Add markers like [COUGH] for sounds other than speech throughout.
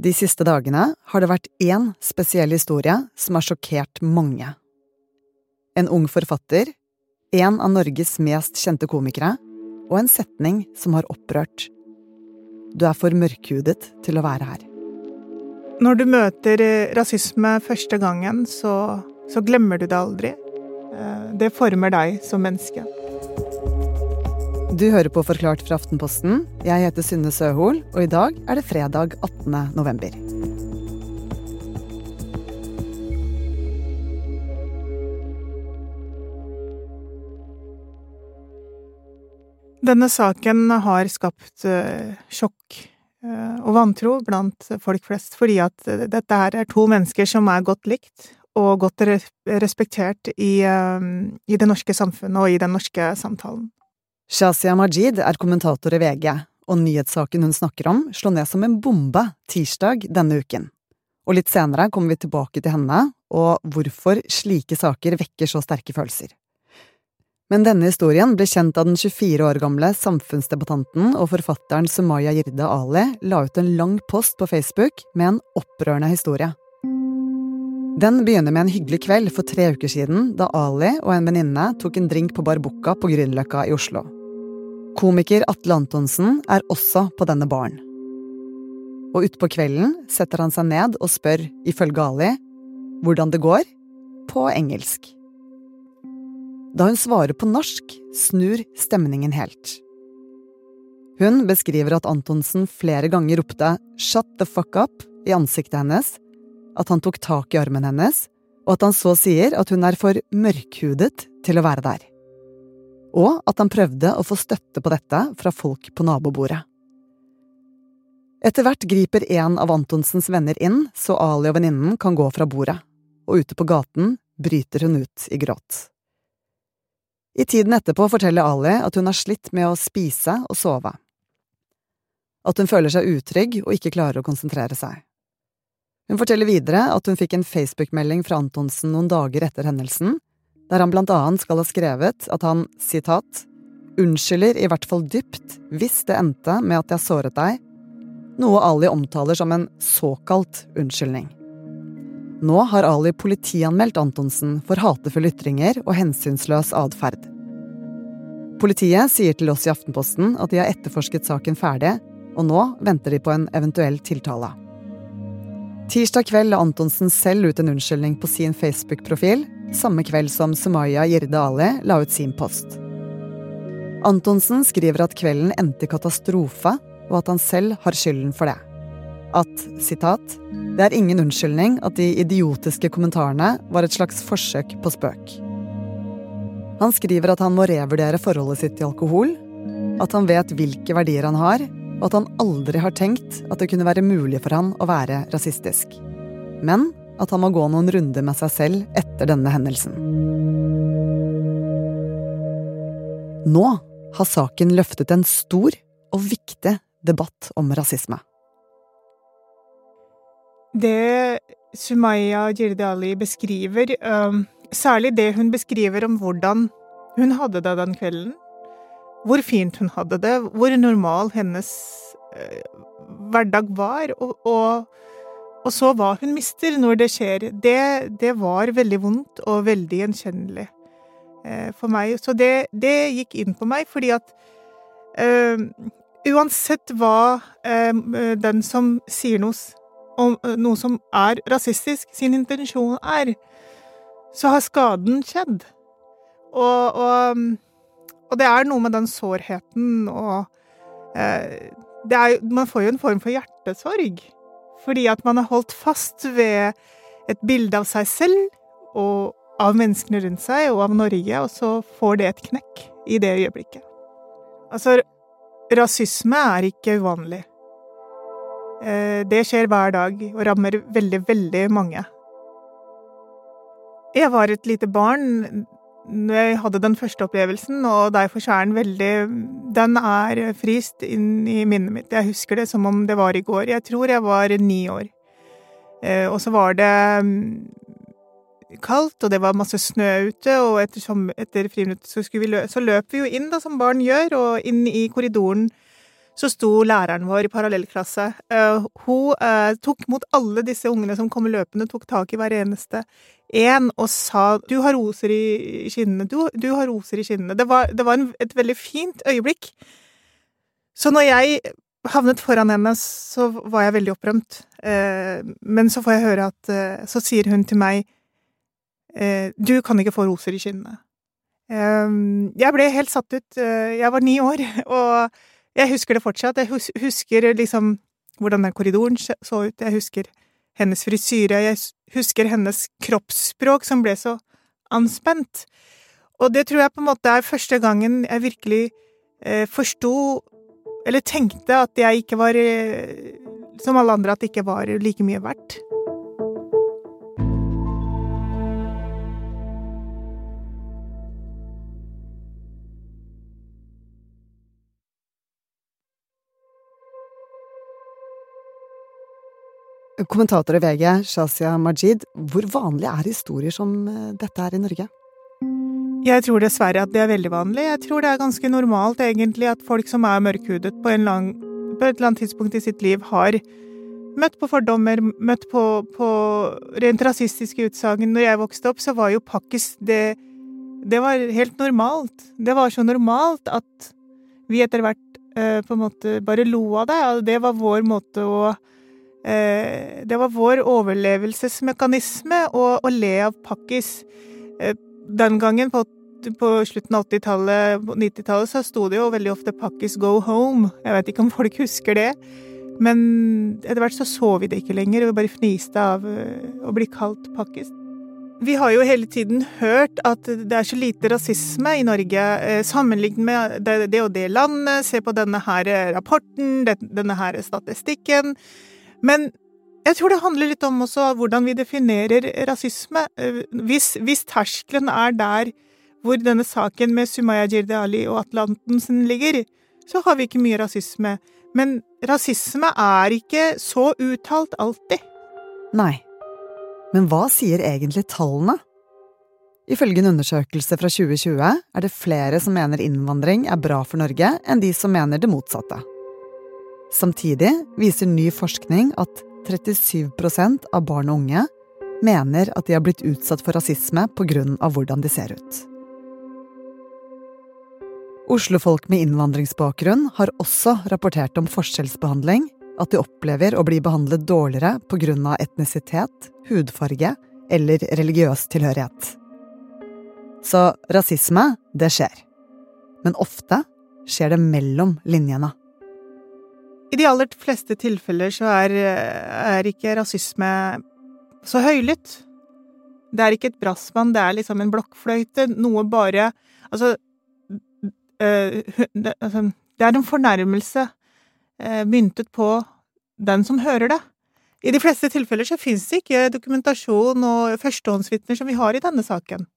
De siste dagene har det vært én spesiell historie som har sjokkert mange. En ung forfatter, en av Norges mest kjente komikere, og en setning som har opprørt. Du er for mørkhudet til å være her. Når du møter eh, rasisme første gangen, så, så glemmer du det aldri. Eh, det former deg som menneske. Du hører på Forklart fra Aftenposten. Jeg heter Synne Søhol, og i dag er det fredag 18. november. Denne saken har skapt uh, sjokk uh, og vantro blant folk flest, fordi at uh, dette her er to mennesker som er godt likt og godt respektert i, i, det norske samfunnet og i den norske samtalen. Shazia Majid er kommentator i VG, og nyhetssaken hun snakker om, slår ned som en bombe tirsdag denne uken. Og litt senere kommer vi tilbake til henne og hvorfor slike saker vekker så sterke følelser. Men denne historien ble kjent da den 24 år gamle samfunnsdebattanten og forfatteren Sumaya Jirde Ali la ut en lang post på Facebook med en opprørende historie. Den begynner med en hyggelig kveld for tre uker siden, da Ali og en venninne tok en drink på Barbukka på Grünerløkka i Oslo. Komiker Atle Antonsen er også på denne baren. Og utpå kvelden setter han seg ned og spør, ifølge Ali, hvordan det går, på engelsk. Da hun svarer på norsk, snur stemningen helt. Hun beskriver at Antonsen flere ganger ropte 'shut the fuck up' i ansiktet hennes, at han tok tak i armen hennes, og at han så sier at hun er for mørkhudet til å være der. Og at han prøvde å få støtte på dette fra folk på nabobordet. Etter hvert griper en av Antonsens venner inn, så Ali og venninnen kan gå fra bordet, og ute på gaten bryter hun ut i gråt. I tiden etterpå forteller Ali at hun har slitt med å spise og sove. At hun føler seg utrygg og ikke klarer å konsentrere seg. Hun forteller videre at hun fikk en Facebook-melding fra Antonsen noen dager etter hendelsen, der han blant annet skal ha skrevet at han, sitat, unnskylder i hvert fall dypt hvis det endte med at jeg såret deg, noe Ali omtaler som en såkalt unnskyldning. Nå har Ali politianmeldt Antonsen for hatefulle ytringer og hensynsløs atferd. Politiet sier til oss i Aftenposten at de har etterforsket saken ferdig, og nå venter de på en eventuell tiltale. Tirsdag kveld la Antonsen selv ut en unnskyldning på sin Facebook-profil, samme kveld som Sumaya Jirde Ali la ut sin post. Antonsen skriver at kvelden endte i katastrofe, og at han selv har skylden for det at sitat, det er ingen unnskyldning at de idiotiske kommentarene var et slags forsøk på spøk. Han skriver at han må revurdere forholdet sitt til alkohol, at han vet hvilke verdier han har, og at han aldri har tenkt at det kunne være mulig for han å være rasistisk. Men at han må gå noen runder med seg selv etter denne hendelsen. Nå har saken løftet en stor og viktig debatt om rasisme. Det Sumaya Jirde beskriver, um, særlig det hun beskriver om hvordan hun hadde det den kvelden, hvor fint hun hadde det, hvor normal hennes uh, hverdag var, og, og, og, så hva hun mister når det skjer, det, det var veldig vondt og veldig gjenkjennelig eh, for meg. Så det, det, gikk inn på meg, fordi at eh, uansett hva den som sier noe om eh, noe som er rasistisk, sin intensjon er, så har skaden skjedd. Og, og, og det er noe med den sårheten og eh, er, Man får jo en form for hjertesorg. Fordi at man har holdt fast ved et bilde av seg selv og av menneskene rundt seg og av Norge, og så får det et knekk i det øyeblikket. Altså, rasisme er ikke uvanlig. Eh, det skjer hver dag og rammer veldig, veldig mange. Jeg var et lite barn jeg hadde den første opplevelsen, og derfor er den veldig Den er frist inn i minnet mitt. Jeg husker det som om det var i går. Jeg tror jeg var ni år. Eh, og så var det mm, kaldt, og det var masse snø ute, og etter, etter friminuttet så, så løp vi jo inn, da, som barn gjør, og inn i korridoren så sto læreren vår i parallellklasse. Uh, hun uh, tok mot alle disse ungene som kom løpende, tok tak i hver eneste en og sa 'du har roser i kinnene', du, du har roser i kinnene. Det var, det var en, et veldig fint øyeblikk. Så når jeg havnet foran henne, så var jeg veldig opprømt. Uh, men så får jeg høre at Så sier hun til meg 'du kan ikke få roser i kinnene'. Jeg ble helt satt ut. Jeg var ni år, [LAUGHS] og jeg husker det fortsatt. Jeg husker liksom hvordan den korridoren så ut. Jeg husker hennes frisyre. Jeg husker hennes kroppsspråk som ble så anspent. Og det tror jeg på en måte er første gangen jeg virkelig eh, forsto Eller tenkte at jeg ikke var eh, Som alle andre, at det ikke var like mye verdt. Kommentator i VG, Shazia Majid, hvor vanlig er historier som eh, dette er i Norge? Jeg tror dessverre at det er veldig vanlig. Jeg tror det er ganske normalt egentlig at folk som er mørkhudet på, lang, på et eller annet tidspunkt i sitt liv, har møtt på fordommer, møtt på, på rent rasistiske utsagn. Når jeg vokste opp, så var jo pakkis det Det var helt normalt. Det var så normalt at vi etter hvert eh, på en måte bare lo av det, det var vår måte å det var vår overlevelsesmekanisme å, le av pakkis. Eh, den gangen, på, på slutten av 80-tallet, 90-tallet, så sto det jo veldig ofte 'pakkis go home'. Jeg vet ikke om folk husker det. Men etter hvert så så vi det ikke lenger, vi bare fniste av eh, å bli kalt pakkis. Vi har jo hele tiden hørt at det er så lite rasisme i Norge sammenlignet med det og det landet. Se på denne her rapporten, denne her statistikken. Men jeg tror det handler litt om også hvordan vi definerer rasisme. Eh, hvis, hvis terskelen er der hvor denne saken med Sumaya Jirde Ali og Atlantensen ligger, så har vi ikke mye rasisme. Men rasisme er ikke så uttalt alltid. Nei. Men hva sier egentlig tallene? Ifølge en undersøkelse fra 2020 er det flere som mener innvandring er bra for Norge, enn de som mener det motsatte. Samtidig viser ny forskning at 37% av barn og unge mener at de har blitt utsatt for rasisme pga. hvordan de ser ut. Oslofolk med innvandringsbakgrunn har også rapportert om forskjellsbehandling, at de opplever å bli behandlet dårligere pga. etnisitet, hudfarge eller religiøs tilhørighet. Så rasisme, det skjer. Men ofte skjer det mellom linjene. I de aller fleste tilfeller så er, er ikke rasisme så høylytt. Det er ikke et brassband, det er liksom en blokkfløyte, noe bare Altså, det, altså, det er en fornærmelse øh, myntet på den som hører det. I de fleste tilfeller så finnes det ikke dokumentasjon og førstehåndsvitner som vi har i denne saken.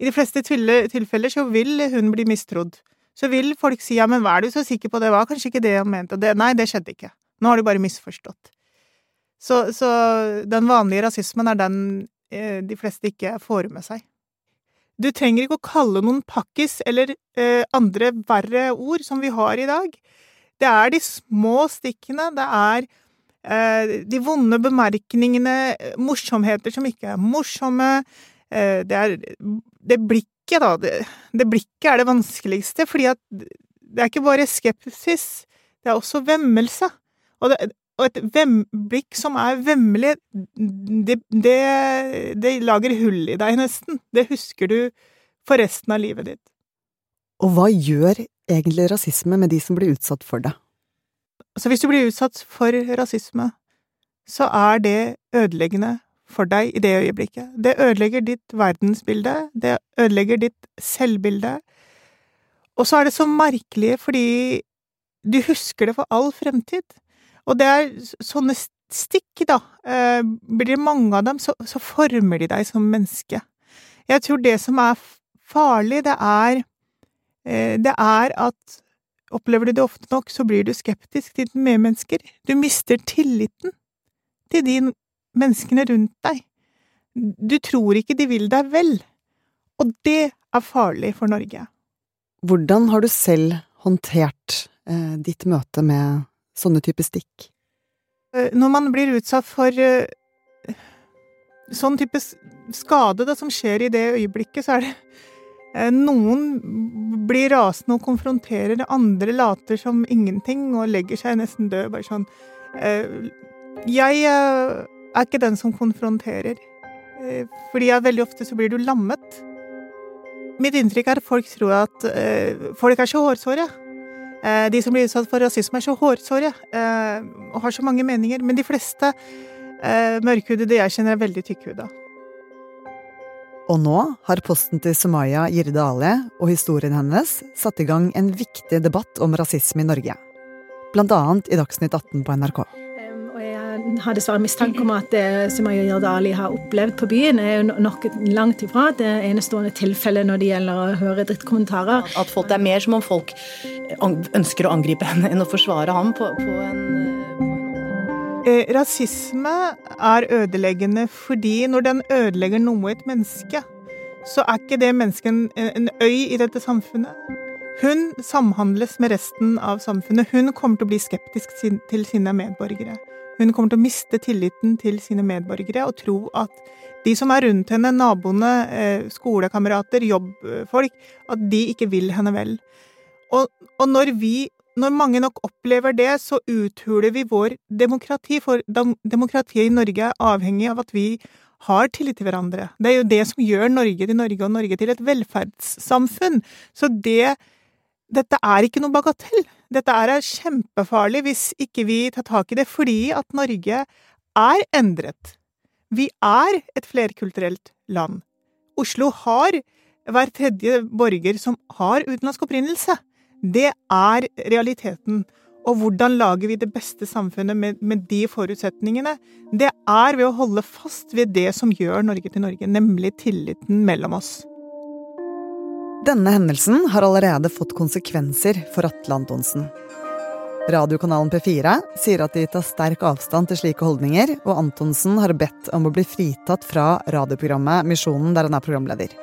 I de fleste tilfeller så vil hun bli mistrodd så vil folk si ja, men hva er du så sikker på, det var kanskje ikke det han mente, og det, nei, det skjedde ikke. Nå har du bare misforstått. Så, så den vanlige rasismen er den eh, de fleste ikke får med seg. Du trenger ikke å kalle noen pakkis eller eh, andre verre ord som vi har i dag. Det er de små stikkene, det er eh, de vonde bemerkningene, morsomheter som ikke er morsomme, eh, det er det blikket da. Det, det, blikket er det vanskeligste, fordi at det er ikke bare skepsis, det er også vemmelse. Og, det, og et vem, blikk som er vemmelig, det, det, det lager hull i deg, nesten. Det husker du for resten av livet ditt. Og hva gjør egentlig rasisme med de som blir utsatt for det? Altså, hvis du blir utsatt for rasisme, så er det ødeleggende for deg i det øyeblikket. Det ødelegger ditt verdensbilde, det ødelegger ditt selvbilde. Og så er det så merkelig fordi du husker det for all fremtid. Og det er sånne stikk, da. Eh, blir det mange av dem, så, former de deg som menneske. Jeg tror det som er farlig, det er eh, Det er at Opplever du det ofte nok, så blir du skeptisk til medmennesker. Du mister tilliten til din menneskene rundt deg. Du tror ikke de vil deg vel, og det er farlig for Norge. Hvordan har du selv håndtert eh, ditt møte med sånne typer stikk? Eh, når man blir utsatt for eh, sånn type skade da, som skjer i det øyeblikket, så er det eh, Noen blir rasende og konfronterer, andre later som ingenting og legger seg nesten død. Bare sånn Jeg er ikke den som konfronterer. Fordi jeg, veldig ofte så blir du lammet. Mitt inntrykk er at folk tror at folk er så hårsåre. Eh, de som blir utsatt for rasisme, er så hårsåre eh, og har så mange meninger. Men de fleste uh, mørkhudede jeg kjenner, er veldig tykkhuda. Og nå har posten til Sumaya Jirde Ale og historien hennes satt i gang en viktig debatt om rasisme i Norge. Blant annet i Dagsnytt 18 på NRK har dessverre mistanke om at det Sumaya Yardali har opplevd på byen, er jo nok langt ifra det enestående tilfellet når det gjelder å høre drittkommentarer. At folk er mer som om folk ønsker å angripe henne enn å forsvare ham på, på en eh, Rasisme er ødeleggende fordi når den ødelegger noe i et menneske, så er ikke det mennesket en, en øy i dette samfunnet. Hun samhandles med resten av samfunnet. Hun kommer til å bli skeptisk til sine medborgere. Hun kommer til å miste tilliten til sine medborgere og tro at de som er rundt henne, naboene, eh, skolekamerater, jobbfolk, at de ikke vil henne vel. Og, og når vi når mange nok opplever det, så uthuler vi vår demokrati, for demokratiet i Norge er avhengig av at vi har tillit til hverandre. Det er jo det som gjør Norge til Norge og Norge til et velferdssamfunn. Så det Dette er ikke noe bagatell. Dette er kjempefarlig hvis ikke vi tar tak i det, fordi at Norge er endret. Vi er et flerkulturelt land. Oslo har hver tredje borger som har utenlandsk opprinnelse. Det er realiteten. Og hvordan lager vi det beste samfunnet med, med, de forutsetningene? Det er ved å holde fast ved det som gjør Norge til Norge, nemlig tilliten mellom oss. Denne hendelsen har allerede fått konsekvenser for Atle Antonsen. Radiokanalen P4 sier at de tar sterk avstand til slike holdninger, og Antonsen har bedt om å bli fritatt fra radioprogrammet Misjonen, der han er programleder.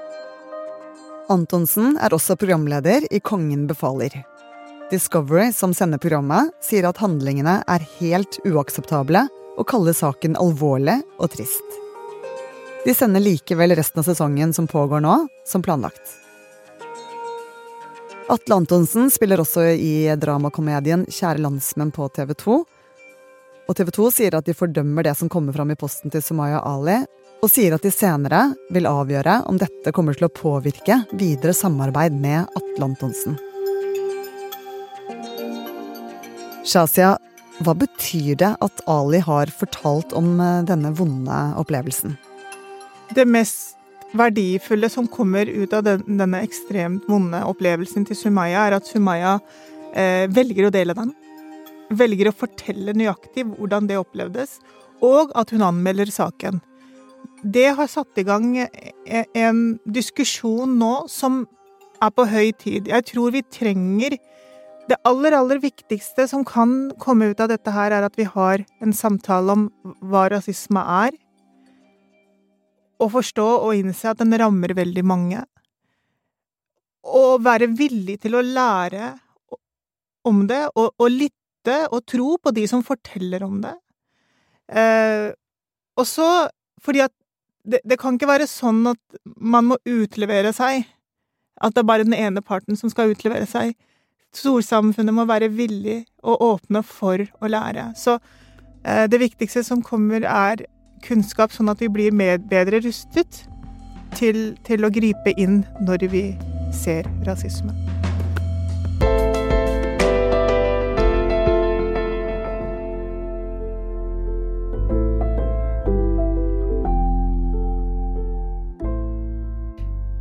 Antonsen er også programleder i Kongen befaler. Discovery, som sender programmet, sier at handlingene er helt uakseptable, og kaller saken alvorlig og trist. De sender likevel resten av sesongen som pågår nå, som planlagt. Atle Antonsen spiller også i dramakomedien Kjære landsmenn på TV 2. Og TV 2 sier at de fordømmer det som kommer fram i posten til Sumaya Ali, og sier at de senere vil avgjøre om dette kommer til å påvirke videre samarbeid med Atle Antonsen. Shazia, hva betyr det at Ali har fortalt om eh, denne vonde opplevelsen? Det mest verdifulle som kommer ut av den, denne ekstremt vonde opplevelsen til Sumaya, er at Sumaya eh, velger å dele den. Velger å fortelle nøyaktig hvordan det opplevdes, og at hun anmelder saken. Det har satt i gang e, en diskusjon nå som er på høy tid. Jeg tror vi trenger Det aller, aller viktigste som kan komme ut av dette her, er at vi har en samtale om hva rasisme er å forstå og innse at den rammer veldig mange. Å være villig til å lære om det, og, og lytte og tro på de som forteller om det. Eh, og så fordi at det, det, kan ikke være sånn at man må utlevere seg. At det er bare den ene parten som skal utlevere seg. Storsamfunnet må være villig og åpne for å lære. Så eh, det viktigste som kommer, er kunnskap, sånn at vi blir bedre rustet til, til å gripe inn når vi ser rasisme.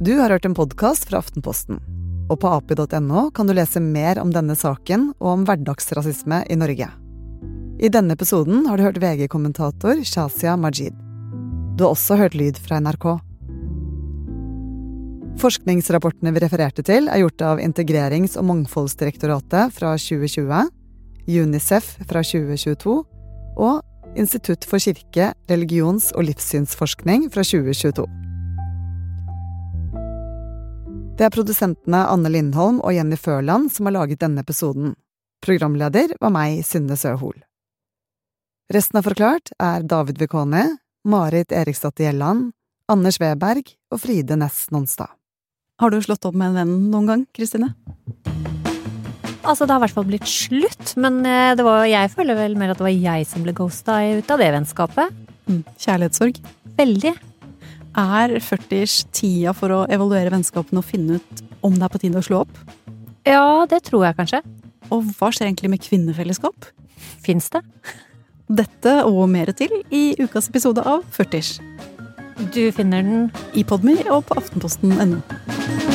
Du har hørt en podkast fra Aftenposten. Og på api.no kan du lese mer om denne saken og om hverdagsrasisme i Norge. I denne episoden har du hørt VG-kommentator Shazia Majid. Du har også hørt lyd fra NRK. Forskningsrapportene vi refererte til, er gjort av Integrerings- og mangfoldsdirektoratet fra 2020, UNICEF fra 2022 og Institutt for kirke-, religions- og livssynsforskning fra 2022. Det er produsentene Anne Lindholm og Jenny Førland som har laget denne episoden. Programleder var meg, Synne Søhol. Resten av Forklart er David Vekoni, Marit Eriksdatter Gjelland, Anders Weberg og Fride Næss Nonstad. Har du slått opp med en venn noen gang, Kristine? Altså, det har i hvert fall blitt slutt, men eh, det var, jeg føler vel mer at det var jeg som ble ghosta ut av det vennskapet. Mm. Kjærlighetssorg. Veldig. Er 40-ers tida for å evaluere vennskapene og finne ut om det er på tide å slå opp? Ja, det tror jeg kanskje. Og hva skjer egentlig med kvinnefellesskap? Fins det? Dette og mer til i ukas episode av 40-ers. Du finner den I Podmy og på aftenposten.no.